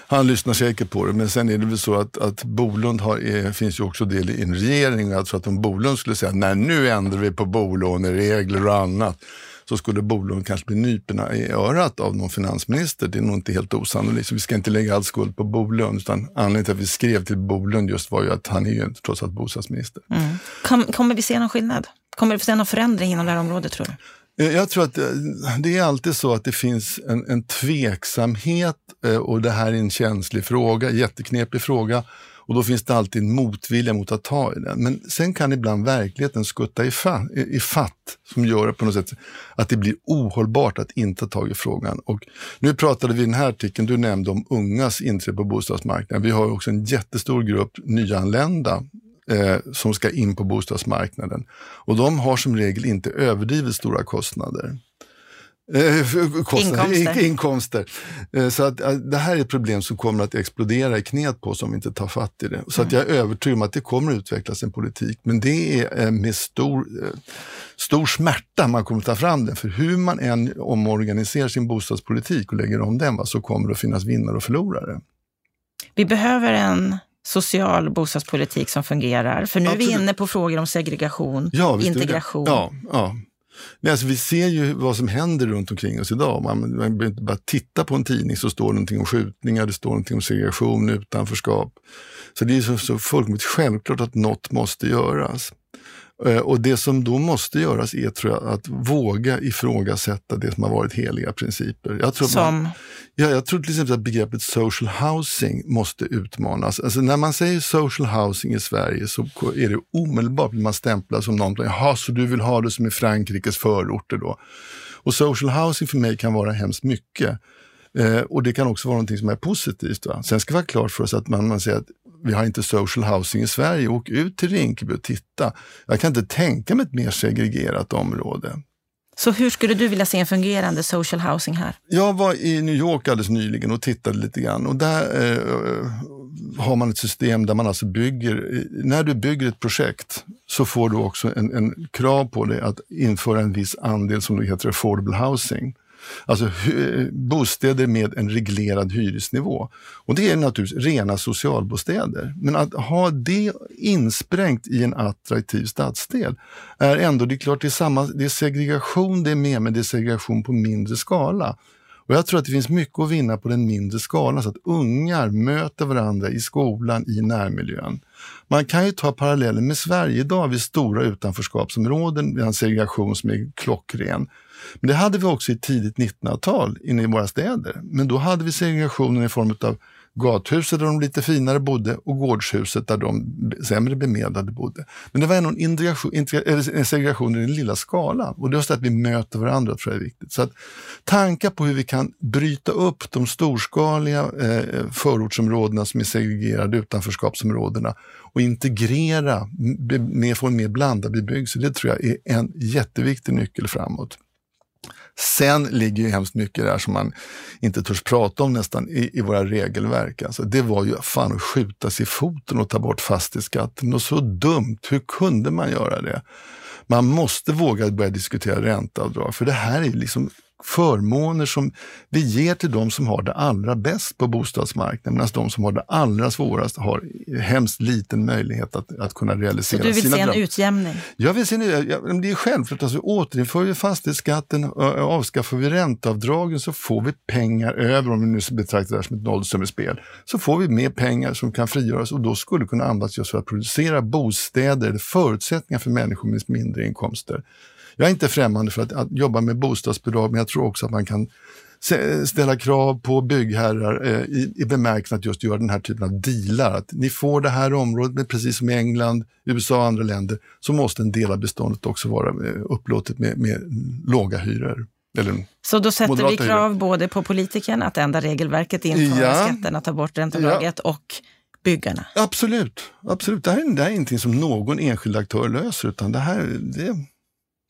Speaker 1: Han lyssnar säkert på det, men sen är det väl så att, att Bolund har, är, finns ju också del i en regering. Tror att om Bolund skulle säga nej nu ändrar vi på bolåneregler och annat så skulle Bolund kanske bli nypna i örat av någon finansminister. Det är nog inte helt osannolikt. Så vi ska inte lägga all skuld på Bolund, utan anledningen till att vi skrev till Bolund just var ju att han är ju trots allt bostadsminister. Mm.
Speaker 2: Kom, kommer vi se någon skillnad? Kommer vi få se någon förändring inom det här området tror du?
Speaker 1: Eh, jag tror att eh, det är alltid så att det finns en, en tveksamhet eh, och det här är en känslig fråga, jätteknepig fråga. Och då finns det alltid en motvilja mot att ta i den. Men sen kan ibland verkligheten skutta i, fa, i fatt som gör på något sätt att det blir ohållbart att inte ta tag i frågan. Och nu pratade vi i den här artikeln, du nämnde om ungas inträde på bostadsmarknaden. Vi har också en jättestor grupp nyanlända eh, som ska in på bostadsmarknaden. Och de har som regel inte överdrivet stora kostnader.
Speaker 2: Eh, inkomster.
Speaker 1: inkomster. Eh, så att, eh, det här är ett problem som kommer att explodera i knät på oss om vi inte tar fatt i det. Så att jag är övertygad om att det kommer att utvecklas en politik, men det är med stor, stor smärta man kommer att ta fram den. För hur man än omorganiserar sin bostadspolitik och lägger om den, så kommer det att finnas vinnare och förlorare.
Speaker 2: Vi behöver en social bostadspolitik som fungerar. För nu Absolut. är vi inne på frågor om segregation, ja, integration.
Speaker 1: Ja, ja. Nej, alltså, vi ser ju vad som händer runt omkring oss idag. Man, man behöver inte bara titta på en tidning så står det någonting om skjutningar, det står någonting om segregation, utanförskap. Så det är så, så fullkomligt självklart att något måste göras. Eh, och det som då måste göras är tror jag, att våga ifrågasätta det som har varit heliga principer. Jag tror
Speaker 2: som? Man,
Speaker 1: ja, jag tror till exempel att begreppet social housing måste utmanas. Alltså när man säger social housing i Sverige så är det omedelbart man stämplar som någonting, jaha, så du vill ha det som i Frankrikes förorter då. Och social housing för mig kan vara hemskt mycket. Eh, och det kan också vara någonting som är positivt. Va? Sen ska vi ha klart för oss att man, man säger att vi har inte social housing i Sverige. Åk ut till Rinkeby och titta. Jag kan inte tänka mig ett mer segregerat område.
Speaker 2: Så hur skulle du vilja se en fungerande social housing här?
Speaker 1: Jag var i New York alldeles nyligen och tittade lite grann och där eh, har man ett system där man alltså bygger, när du bygger ett projekt så får du också en, en krav på dig att införa en viss andel som heter affordable housing. Alltså bostäder med en reglerad hyresnivå. Och det är naturligtvis rena socialbostäder. Men att ha det insprängt i en attraktiv stadsdel är ändå, det är klart det är, samma, det är segregation det är med, men det är segregation på mindre skala. Och Jag tror att det finns mycket att vinna på den mindre skalan så att ungar möter varandra i skolan, i närmiljön. Man kan ju ta parallellen med Sverige. Idag vid stora utanförskapsområden, vi har en segregation som är klockren. Men det hade vi också i tidigt 1900-tal inne i våra städer. Men då hade vi segregationen i form av gathuset där de lite finare bodde och gårdshuset där de sämre bemedlade bodde. Men det var ändå en, segregation i den lilla skalan och just att vi möter varandra tror jag är viktigt. Så att tankar på hur vi kan bryta upp de storskaliga eh, förortsområdena som är segregerade, utanförskapsområdena och integrera, med, få en mer blandad bebyggelse, det tror jag är en jätteviktig nyckel framåt. Sen ligger ju hemskt mycket där som man inte törs prata om nästan i, i våra regelverk. Alltså, det var ju fan att skjuta sig i foten och ta bort fastighetsskatten. Och så dumt, hur kunde man göra det? Man måste våga börja diskutera ränteavdrag, för det här är liksom förmåner som vi ger till de som har det allra bäst på bostadsmarknaden medan de som har det allra svårast har hemskt liten möjlighet att, att kunna realisera
Speaker 2: sina
Speaker 1: Så du vill
Speaker 2: se en utjämning?
Speaker 1: Jag vill se en, det är självklart, alltså, återinför vi fastighetsskatten, avskaffar vi ränteavdragen så får vi pengar över, om vi nu betraktar det här som ett nollsummespel, så får vi mer pengar som kan frigöras och då skulle kunna användas just för att producera bostäder, förutsättningar för människor med mindre inkomster. Jag är inte främmande för att, att jobba med bostadsbidrag, men jag tror också att man kan ställa krav på byggherrar eh, i, i bemärkelsen att just göra den här typen av dealar. Att ni får det här området, men precis som i England, USA och andra länder, så måste en del av beståndet också vara eh, upplåtet med, med låga hyror. Eller
Speaker 2: så då sätter vi krav hyror. både på politiken att ändra regelverket, införa ja. skatten, att ta bort ränteavdraget ja. och byggarna?
Speaker 1: Absolut. absolut. Det, här, är, det här är ingenting som någon enskild aktör löser, utan det här det,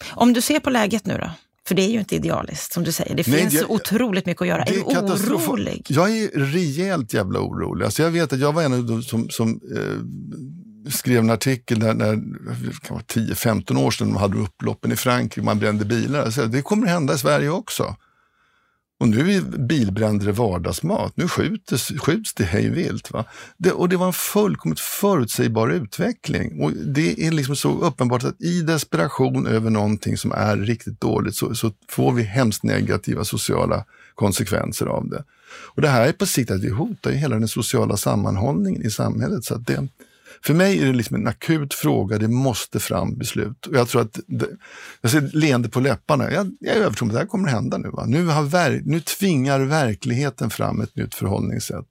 Speaker 2: om du ser på läget nu då? För det är ju inte idealiskt som du säger. Det Nej, finns jag, otroligt mycket att göra. Är du orolig?
Speaker 1: Jag är rejält jävla orolig. Alltså jag vet att jag var en av de som, som eh, skrev en artikel när, när 10-15 år sedan de hade upploppen i Frankrike, man brände bilar. Alltså, det kommer att hända i Sverige också. Och nu är bilbränder vardagsmat. Nu skjuts, skjuts det hejvilt. Va? Det, och det var en fullkomligt förutsägbar utveckling. Och det är liksom så uppenbart att i desperation över någonting som är riktigt dåligt så, så får vi hemskt negativa sociala konsekvenser av det. Och det här är på sikt att vi hotar hela den sociala sammanhållningen i samhället. Så det, för mig är det liksom en akut fråga, det måste fram beslut. Och jag tror att, det, jag ser leende på läpparna, jag, jag är övertygad om att det här kommer att hända nu. Va? Nu, har ver, nu tvingar verkligheten fram ett nytt förhållningssätt.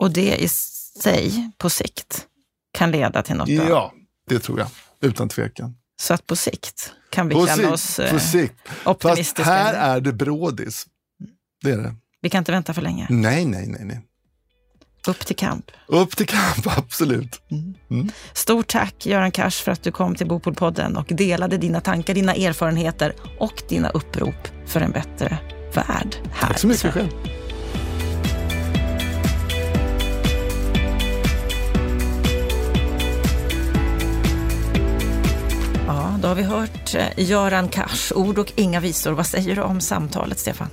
Speaker 2: Och det i sig, på sikt, kan leda till något
Speaker 1: bra? Ja, det tror jag, utan tvekan.
Speaker 2: Så att på sikt kan vi på känna sikt, oss
Speaker 1: på sikt.
Speaker 2: Eh, optimistiska?
Speaker 1: Fast här är det brådis. Det är det.
Speaker 2: Vi kan inte vänta för länge?
Speaker 1: Nej, nej, nej. nej.
Speaker 2: Upp till kamp.
Speaker 1: Upp till kamp, absolut.
Speaker 2: Mm. Mm. Stort tack Göran Kars för att du kom till Bopolpodden och delade dina tankar, dina erfarenheter och dina upprop för en bättre värld här
Speaker 1: Tack så mycket själv.
Speaker 2: Ja, då har vi hört eh, Göran Kars, ord och inga visor. Vad säger du om samtalet, Stefan?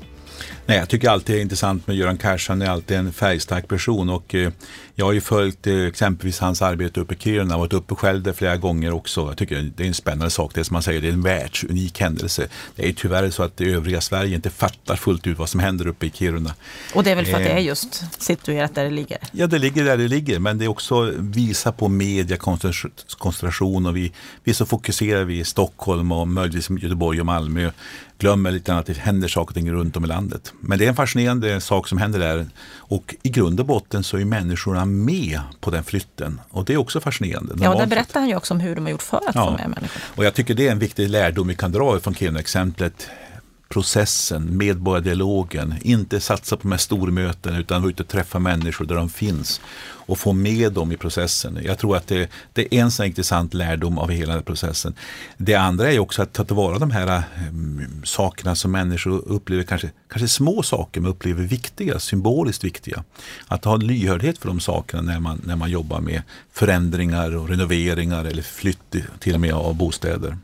Speaker 3: Nej, jag tycker alltid det är intressant med Göran Cash. Han är alltid en färgstark person och eh, jag har ju följt eh, exempelvis hans arbete uppe i Kiruna varit uppe själv där flera gånger också. Jag tycker det är en spännande sak. Det är som man säger, det är en världsunik händelse. Det är tyvärr så att det övriga Sverige inte fattar fullt ut vad som händer uppe i Kiruna.
Speaker 2: Och det är väl för att det är eh, just situerat där det ligger?
Speaker 3: Ja, det ligger där det ligger, men det är också visa på mediekoncentration och vi, vi är så fokuserade vid Stockholm och möjligtvis Göteborg och Malmö glömmer lite grann att det händer saker och ting runt om i landet. Men det är en fascinerande sak som händer där och i grund och botten så är människorna med på den flytten och det är också fascinerande.
Speaker 2: Ja, där berättar han ju också om hur de har gjort för att ja. få med människor.
Speaker 3: Och jag tycker det är en viktig lärdom vi kan dra från Kiruna-exemplet processen, medborgardialogen, inte satsa på de här stormötena utan vara ute och träffa människor där de finns och få med dem i processen. Jag tror att det, det är en sån intressant lärdom av hela den processen. Det andra är också att ta tillvara de här um, sakerna som människor upplever, kanske, kanske små saker, men upplever viktiga, symboliskt viktiga. Att ha en lyhördhet för de sakerna när man, när man jobbar med förändringar och renoveringar eller flytt till och med av bostäder.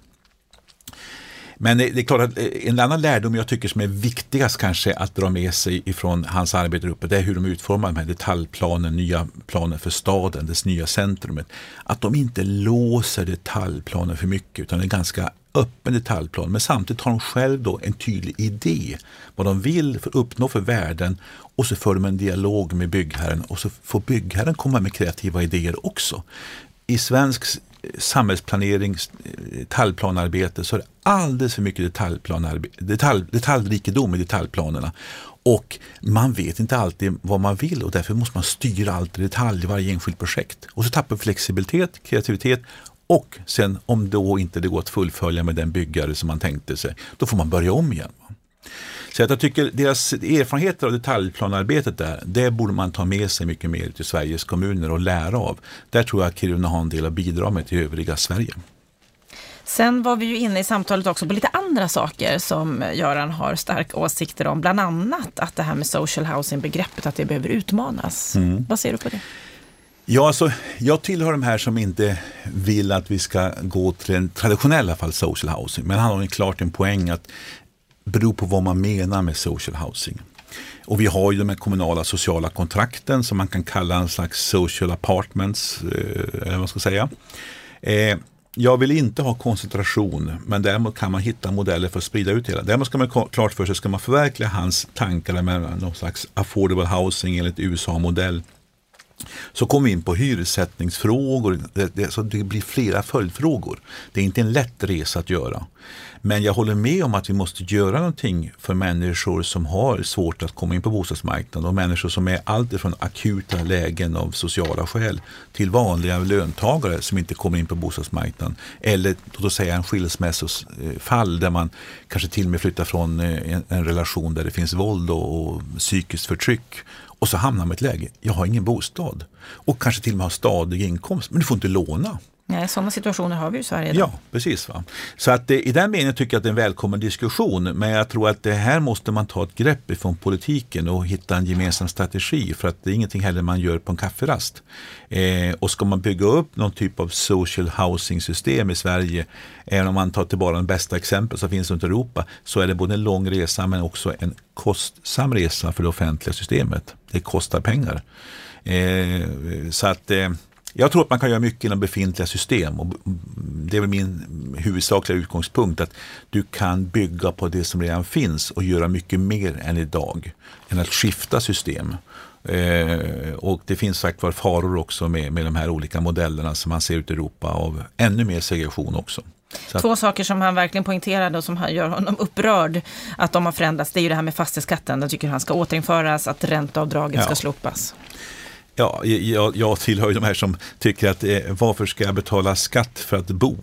Speaker 3: Men det är klart att eh, en annan lärdom jag tycker som är viktigast kanske att dra med sig ifrån hans arbete uppe, det är hur de utformar de här detaljplanen, nya planer för staden, dess nya centrumet. Att de inte låser detaljplanen för mycket utan det är ganska öppen detaljplan men samtidigt har de själv då en tydlig idé vad de vill för uppnå för värden och så för de en dialog med byggherren och så får byggherren komma med kreativa idéer också. I svensk samhällsplanering, eh, detaljplanarbete så är det alldeles för mycket detalj, detaljrikedom i detaljplanerna. Och man vet inte alltid vad man vill och därför måste man styra allt i detalj i varje enskilt projekt. Och så tappar flexibilitet, kreativitet och sen om då inte det går att fullfölja med den byggare som man tänkte sig, då får man börja om igen. Så att jag tycker deras erfarenheter av detaljplanarbetet där, det borde man ta med sig mycket mer till Sveriges kommuner och lära av. Där tror jag att Kiruna har en del att bidra med till övriga Sverige.
Speaker 2: Sen var vi ju inne i samtalet också på lite andra saker som Göran har starka åsikter om. Bland annat att det här med social housing-begreppet, att det behöver utmanas. Mm. Vad säger du på det?
Speaker 3: Ja, alltså, jag tillhör de här som inte vill att vi ska gå till den traditionella fall social housing. Men han har ju klart en poäng att beror på vad man menar med social housing. Och vi har ju de här kommunala sociala kontrakten som man kan kalla en slags social apartments, eh, eller vad man ska säga. Eh, jag vill inte ha koncentration, men däremot kan man hitta modeller för att sprida ut hela. Däremot ska man klart för sig, ska man förverkliga hans tankar med någon slags affordable housing enligt USA-modell, så kommer vi in på hyressättningsfrågor, det, det, så det blir flera följdfrågor. Det är inte en lätt resa att göra. Men jag håller med om att vi måste göra någonting för människor som har svårt att komma in på bostadsmarknaden och människor som är alltifrån akuta lägen av sociala skäl till vanliga löntagare som inte kommer in på bostadsmarknaden. Eller låt oss säga en skilsmässofall där man kanske till och med flyttar från eh, en, en relation där det finns våld och, och psykiskt förtryck och så hamnar man i ett läge, jag har ingen bostad och kanske till och med har stadig inkomst, men du får inte låna.
Speaker 2: Nej, sådana situationer har vi i Sverige idag.
Speaker 3: Ja, precis. Va? Så att det, i den meningen tycker jag att det är en välkommen diskussion. Men jag tror att det här måste man ta ett grepp ifrån politiken och hitta en gemensam strategi. För att det är ingenting heller man gör på en kafferast. Eh, och ska man bygga upp någon typ av social housing system i Sverige, även om man tar tillbaka de bästa exempel som finns runt Europa, så är det både en lång resa men också en kostsam resa för det offentliga systemet. Det kostar pengar. Eh, så att eh, jag tror att man kan göra mycket inom befintliga system och det är väl min huvudsakliga utgångspunkt att du kan bygga på det som redan finns och göra mycket mer än idag än att skifta system. Eh, och det finns sagt var faror också med, med de här olika modellerna som man ser ut i Europa av ännu mer segregation också.
Speaker 2: Så Två saker som han verkligen poängterade och som gör honom upprörd att de har förändrats, det är ju det här med fastighetsskatten. Jag tycker han ska återinföras, att ränteavdraget ja. ska slopas.
Speaker 3: Ja, jag, jag tillhör ju de här som tycker att eh, varför ska jag betala skatt för att bo?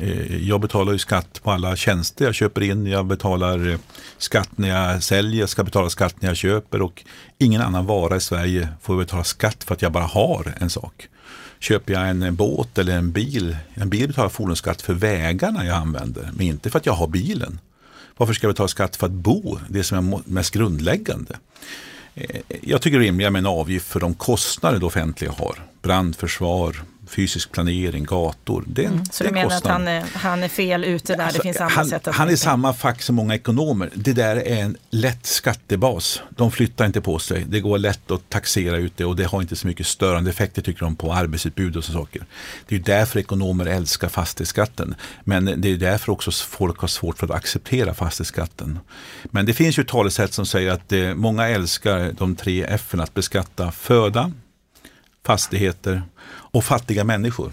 Speaker 3: Eh, jag betalar ju skatt på alla tjänster jag köper in. Jag betalar eh, skatt när jag säljer, jag ska betala skatt när jag köper och ingen annan vara i Sverige får betala skatt för att jag bara har en sak. Köper jag en båt eller en bil, en bil betalar fordonsskatt för vägarna jag använder, men inte för att jag har bilen. Varför ska jag betala skatt för att bo? Det som är mest grundläggande. Eh, jag tycker det är rimligare med en avgift för de kostnader det offentliga har. Brandförsvar, fysisk planering, gator. Det, mm.
Speaker 2: Så du menar att han är, han är fel ute där? Alltså, det finns andra
Speaker 3: han,
Speaker 2: sätt att
Speaker 3: Han är samma fack som många ekonomer. Det där är en lätt skattebas. De flyttar inte på sig. Det går lätt att taxera ut det och det har inte så mycket störande effekter tycker de på arbetsutbud och så saker. Det är därför ekonomer älskar fastighetsskatten. Men det är därför också folk har svårt för att acceptera fastighetsskatten. Men det finns ju talesätt som säger att eh, många älskar de tre F att beskatta föda, fastigheter och fattiga människor.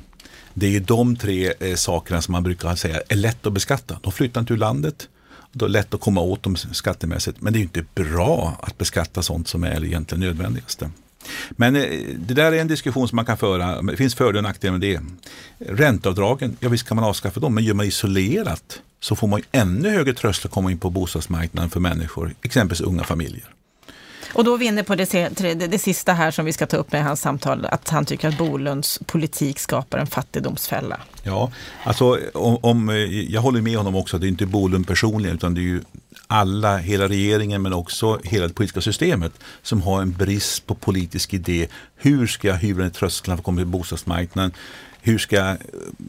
Speaker 3: Det är de tre eh, sakerna som man brukar säga är lätt att beskatta. De flyttar inte ur landet, det är lätt att komma åt dem skattemässigt. Men det är inte bra att beskatta sånt som är det egentligen nödvändigaste. Men eh, det där är en diskussion som man kan föra. Det finns fördelar och nackdelar med det. Ränteavdragen, ja visst kan man avskaffa dem, men gör man isolerat så får man ännu högre trösklar att komma in på bostadsmarknaden för människor, exempelvis unga familjer.
Speaker 2: Och då är vi inne på det, det, det, sista här som vi ska ta upp med hans samtal, att han tycker att Bolunds politik skapar en fattigdomsfälla.
Speaker 3: Ja, alltså om, om eh, jag håller med honom också, det är inte Bolund personligen utan det är ju alla, hela regeringen men också hela det politiska systemet som har en brist på politisk idé. Hur ska jag hyvla ner trösklarna för att komma till bostadsmarknaden? Hur ska jag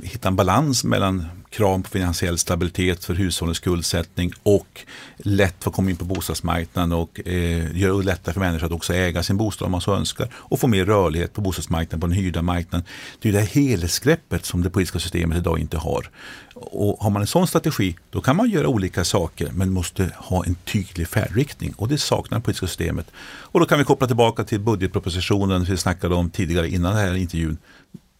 Speaker 3: hitta en balans mellan krav på finansiell stabilitet för hushållens skuldsättning och lätt få komma in på bostadsmarknaden och eh, göra det lättare för människor att också äga sin bostad om man så önskar och få mer rörlighet på bostadsmarknaden, på den hyrda marknaden. Det är det här helhetsgreppet som det politiska systemet idag inte har. Och har man en sån strategi då kan man göra olika saker men måste ha en tydlig färdriktning och det saknar det politiska systemet. Och då kan vi koppla tillbaka till budgetpropositionen vi snackade om tidigare innan den här intervjun.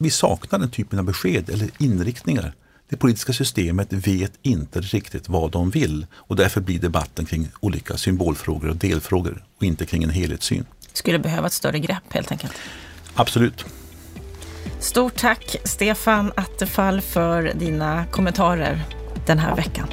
Speaker 3: Vi saknar den typen av besked eller inriktningar. Det politiska systemet vet inte riktigt vad de vill och därför blir debatten kring olika symbolfrågor och delfrågor och inte kring en helhetssyn.
Speaker 2: Skulle behöva ett större grepp helt enkelt?
Speaker 3: Absolut.
Speaker 2: Stort tack Stefan Attefall för dina kommentarer den här veckan.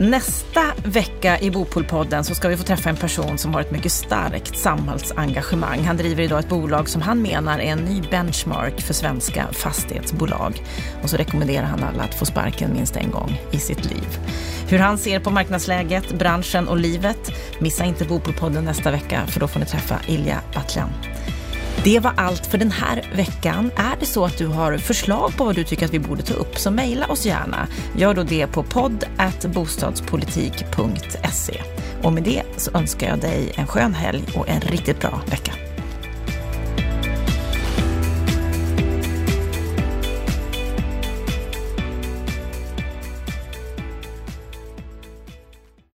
Speaker 2: Nästa vecka i Bopolpodden så ska vi få träffa en person som har ett mycket starkt samhällsengagemang. Han driver idag ett bolag som han menar är en ny benchmark för svenska fastighetsbolag. Och så rekommenderar han alla att få sparken minst en gång i sitt liv. Hur han ser på marknadsläget, branschen och livet. Missa inte Bopolpodden nästa vecka för då får ni träffa Ilja Batljan. Det var allt för den här veckan. Är det så att du har förslag på vad du tycker att vi borde ta upp så mejla oss gärna. Gör då det på podd bostadspolitik.se. Och med det så önskar jag dig en skön helg och en riktigt bra vecka.